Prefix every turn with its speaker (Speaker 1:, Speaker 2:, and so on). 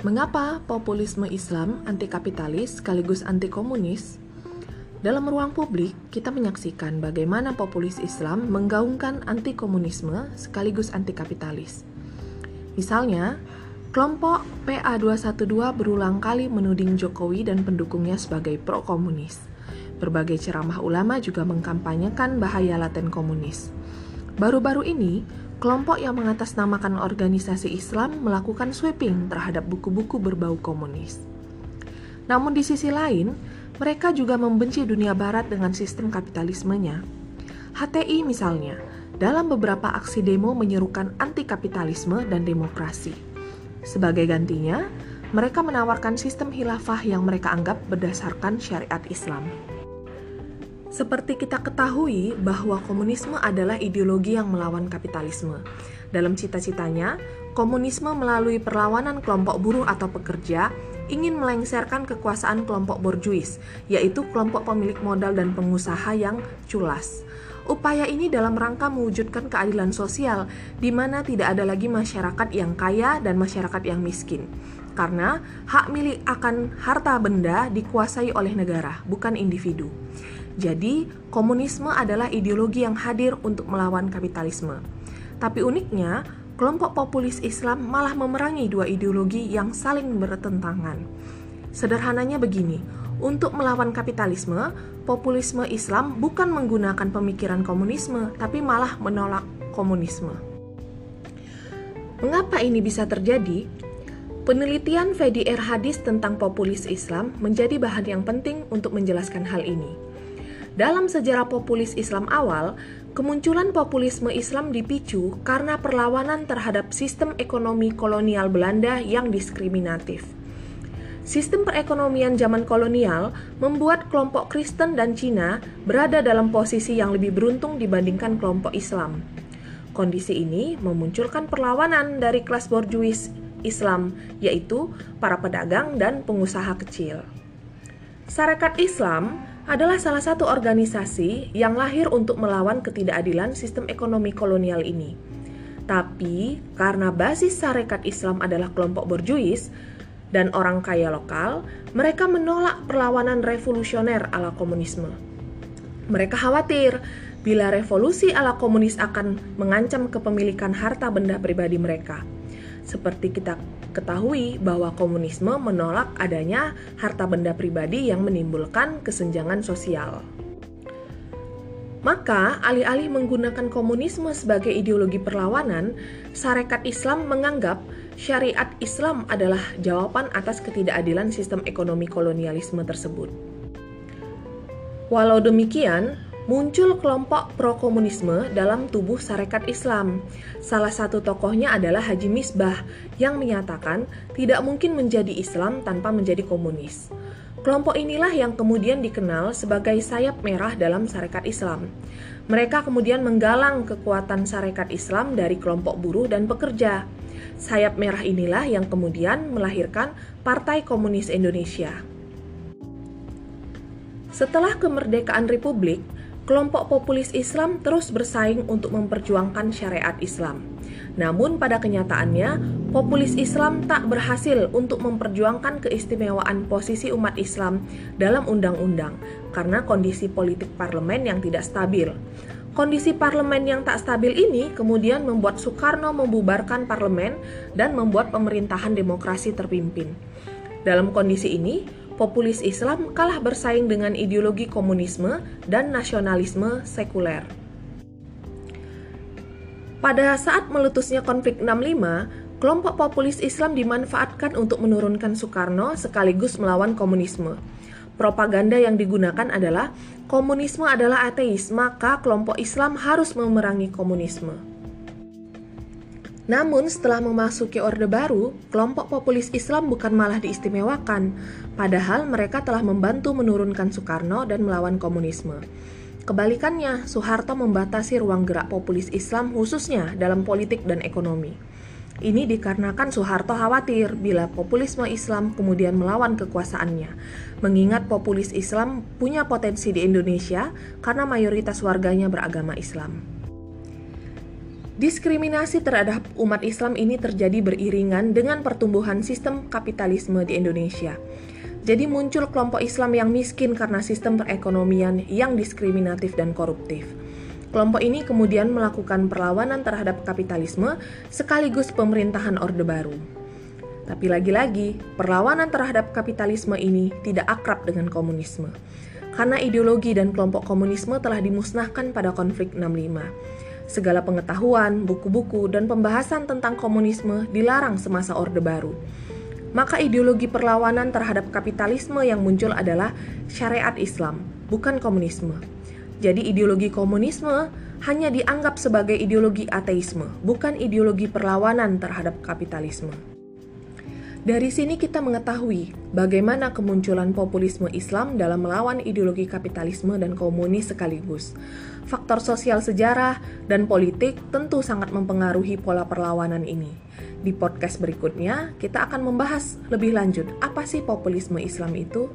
Speaker 1: Mengapa populisme Islam anti kapitalis sekaligus anti komunis? Dalam ruang publik, kita menyaksikan bagaimana populis Islam menggaungkan anti komunisme sekaligus anti kapitalis. Misalnya, kelompok PA212 berulang kali menuding Jokowi dan pendukungnya sebagai pro-komunis. Berbagai ceramah ulama juga mengkampanyekan bahaya laten komunis. Baru-baru ini, kelompok yang mengatasnamakan organisasi Islam melakukan sweeping terhadap buku-buku berbau komunis. Namun di sisi lain, mereka juga membenci dunia barat dengan sistem kapitalismenya. HTI misalnya, dalam beberapa aksi demo menyerukan anti kapitalisme dan demokrasi. Sebagai gantinya, mereka menawarkan sistem khilafah yang mereka anggap berdasarkan syariat Islam. Seperti kita ketahui bahwa komunisme adalah ideologi yang melawan kapitalisme. Dalam cita-citanya, komunisme melalui perlawanan kelompok buruh atau pekerja ingin melengsarkan kekuasaan kelompok borjuis, yaitu kelompok pemilik modal dan pengusaha yang culas. Upaya ini dalam rangka mewujudkan keadilan sosial, di mana tidak ada lagi masyarakat yang kaya dan masyarakat yang miskin. Karena hak milik akan harta benda dikuasai oleh negara, bukan individu. Jadi, komunisme adalah ideologi yang hadir untuk melawan kapitalisme. Tapi uniknya, kelompok populis Islam malah memerangi dua ideologi yang saling bertentangan. Sederhananya begini, untuk melawan kapitalisme, populisme Islam bukan menggunakan pemikiran komunisme, tapi malah menolak komunisme. Mengapa ini bisa terjadi? Penelitian VDR Hadis tentang populis Islam menjadi bahan yang penting untuk menjelaskan hal ini. Dalam sejarah populis Islam awal, kemunculan populisme Islam dipicu karena perlawanan terhadap sistem ekonomi kolonial Belanda yang diskriminatif. Sistem perekonomian zaman kolonial membuat kelompok Kristen dan Cina berada dalam posisi yang lebih beruntung dibandingkan kelompok Islam. Kondisi ini memunculkan perlawanan dari kelas borjuis Islam, yaitu para pedagang dan pengusaha kecil. Sarekat Islam adalah salah satu organisasi yang lahir untuk melawan ketidakadilan sistem ekonomi kolonial ini. Tapi karena basis sarekat Islam adalah kelompok borjuis dan orang kaya lokal, mereka menolak perlawanan revolusioner ala komunisme. Mereka khawatir bila revolusi ala komunis akan mengancam kepemilikan harta benda pribadi mereka. Seperti kita ketahui bahwa komunisme menolak adanya harta benda pribadi yang menimbulkan kesenjangan sosial. Maka, alih-alih menggunakan komunisme sebagai ideologi perlawanan, Sarekat Islam menganggap syariat Islam adalah jawaban atas ketidakadilan sistem ekonomi kolonialisme tersebut. Walau demikian, muncul kelompok pro-komunisme dalam tubuh Sarekat Islam. Salah satu tokohnya adalah Haji Misbah yang menyatakan tidak mungkin menjadi Islam tanpa menjadi komunis. Kelompok inilah yang kemudian dikenal sebagai sayap merah dalam Sarekat Islam. Mereka kemudian menggalang kekuatan Sarekat Islam dari kelompok buruh dan pekerja. Sayap merah inilah yang kemudian melahirkan Partai Komunis Indonesia. Setelah kemerdekaan Republik, kelompok populis Islam terus bersaing untuk memperjuangkan syariat Islam. Namun pada kenyataannya, populis Islam tak berhasil untuk memperjuangkan keistimewaan posisi umat Islam dalam undang-undang karena kondisi politik parlemen yang tidak stabil. Kondisi parlemen yang tak stabil ini kemudian membuat Soekarno membubarkan parlemen dan membuat pemerintahan demokrasi terpimpin. Dalam kondisi ini, populis Islam kalah bersaing dengan ideologi komunisme dan nasionalisme sekuler. Pada saat meletusnya konflik 65, kelompok populis Islam dimanfaatkan untuk menurunkan Soekarno sekaligus melawan komunisme. Propaganda yang digunakan adalah komunisme adalah ateis, maka kelompok Islam harus memerangi komunisme. Namun setelah memasuki Orde Baru, kelompok populis Islam bukan malah diistimewakan, padahal mereka telah membantu menurunkan Soekarno dan melawan komunisme. Kebalikannya, Soeharto membatasi ruang gerak populis Islam khususnya dalam politik dan ekonomi. Ini dikarenakan Soeharto khawatir bila populisme Islam kemudian melawan kekuasaannya, mengingat populis Islam punya potensi di Indonesia karena mayoritas warganya beragama Islam. Diskriminasi terhadap umat Islam ini terjadi beriringan dengan pertumbuhan sistem kapitalisme di Indonesia. Jadi muncul kelompok Islam yang miskin karena sistem perekonomian yang diskriminatif dan koruptif. Kelompok ini kemudian melakukan perlawanan terhadap kapitalisme sekaligus pemerintahan Orde Baru. Tapi lagi-lagi, perlawanan terhadap kapitalisme ini tidak akrab dengan komunisme. Karena ideologi dan kelompok komunisme telah dimusnahkan pada konflik 65 Segala pengetahuan, buku-buku, dan pembahasan tentang komunisme dilarang semasa Orde Baru. Maka ideologi perlawanan terhadap kapitalisme yang muncul adalah syariat Islam, bukan komunisme. Jadi ideologi komunisme hanya dianggap sebagai ideologi ateisme, bukan ideologi perlawanan terhadap kapitalisme. Dari sini kita mengetahui bagaimana kemunculan populisme Islam dalam melawan ideologi kapitalisme dan komunis sekaligus. Faktor sosial sejarah dan politik tentu sangat mempengaruhi pola perlawanan ini. Di podcast berikutnya, kita akan membahas lebih lanjut apa sih populisme Islam itu.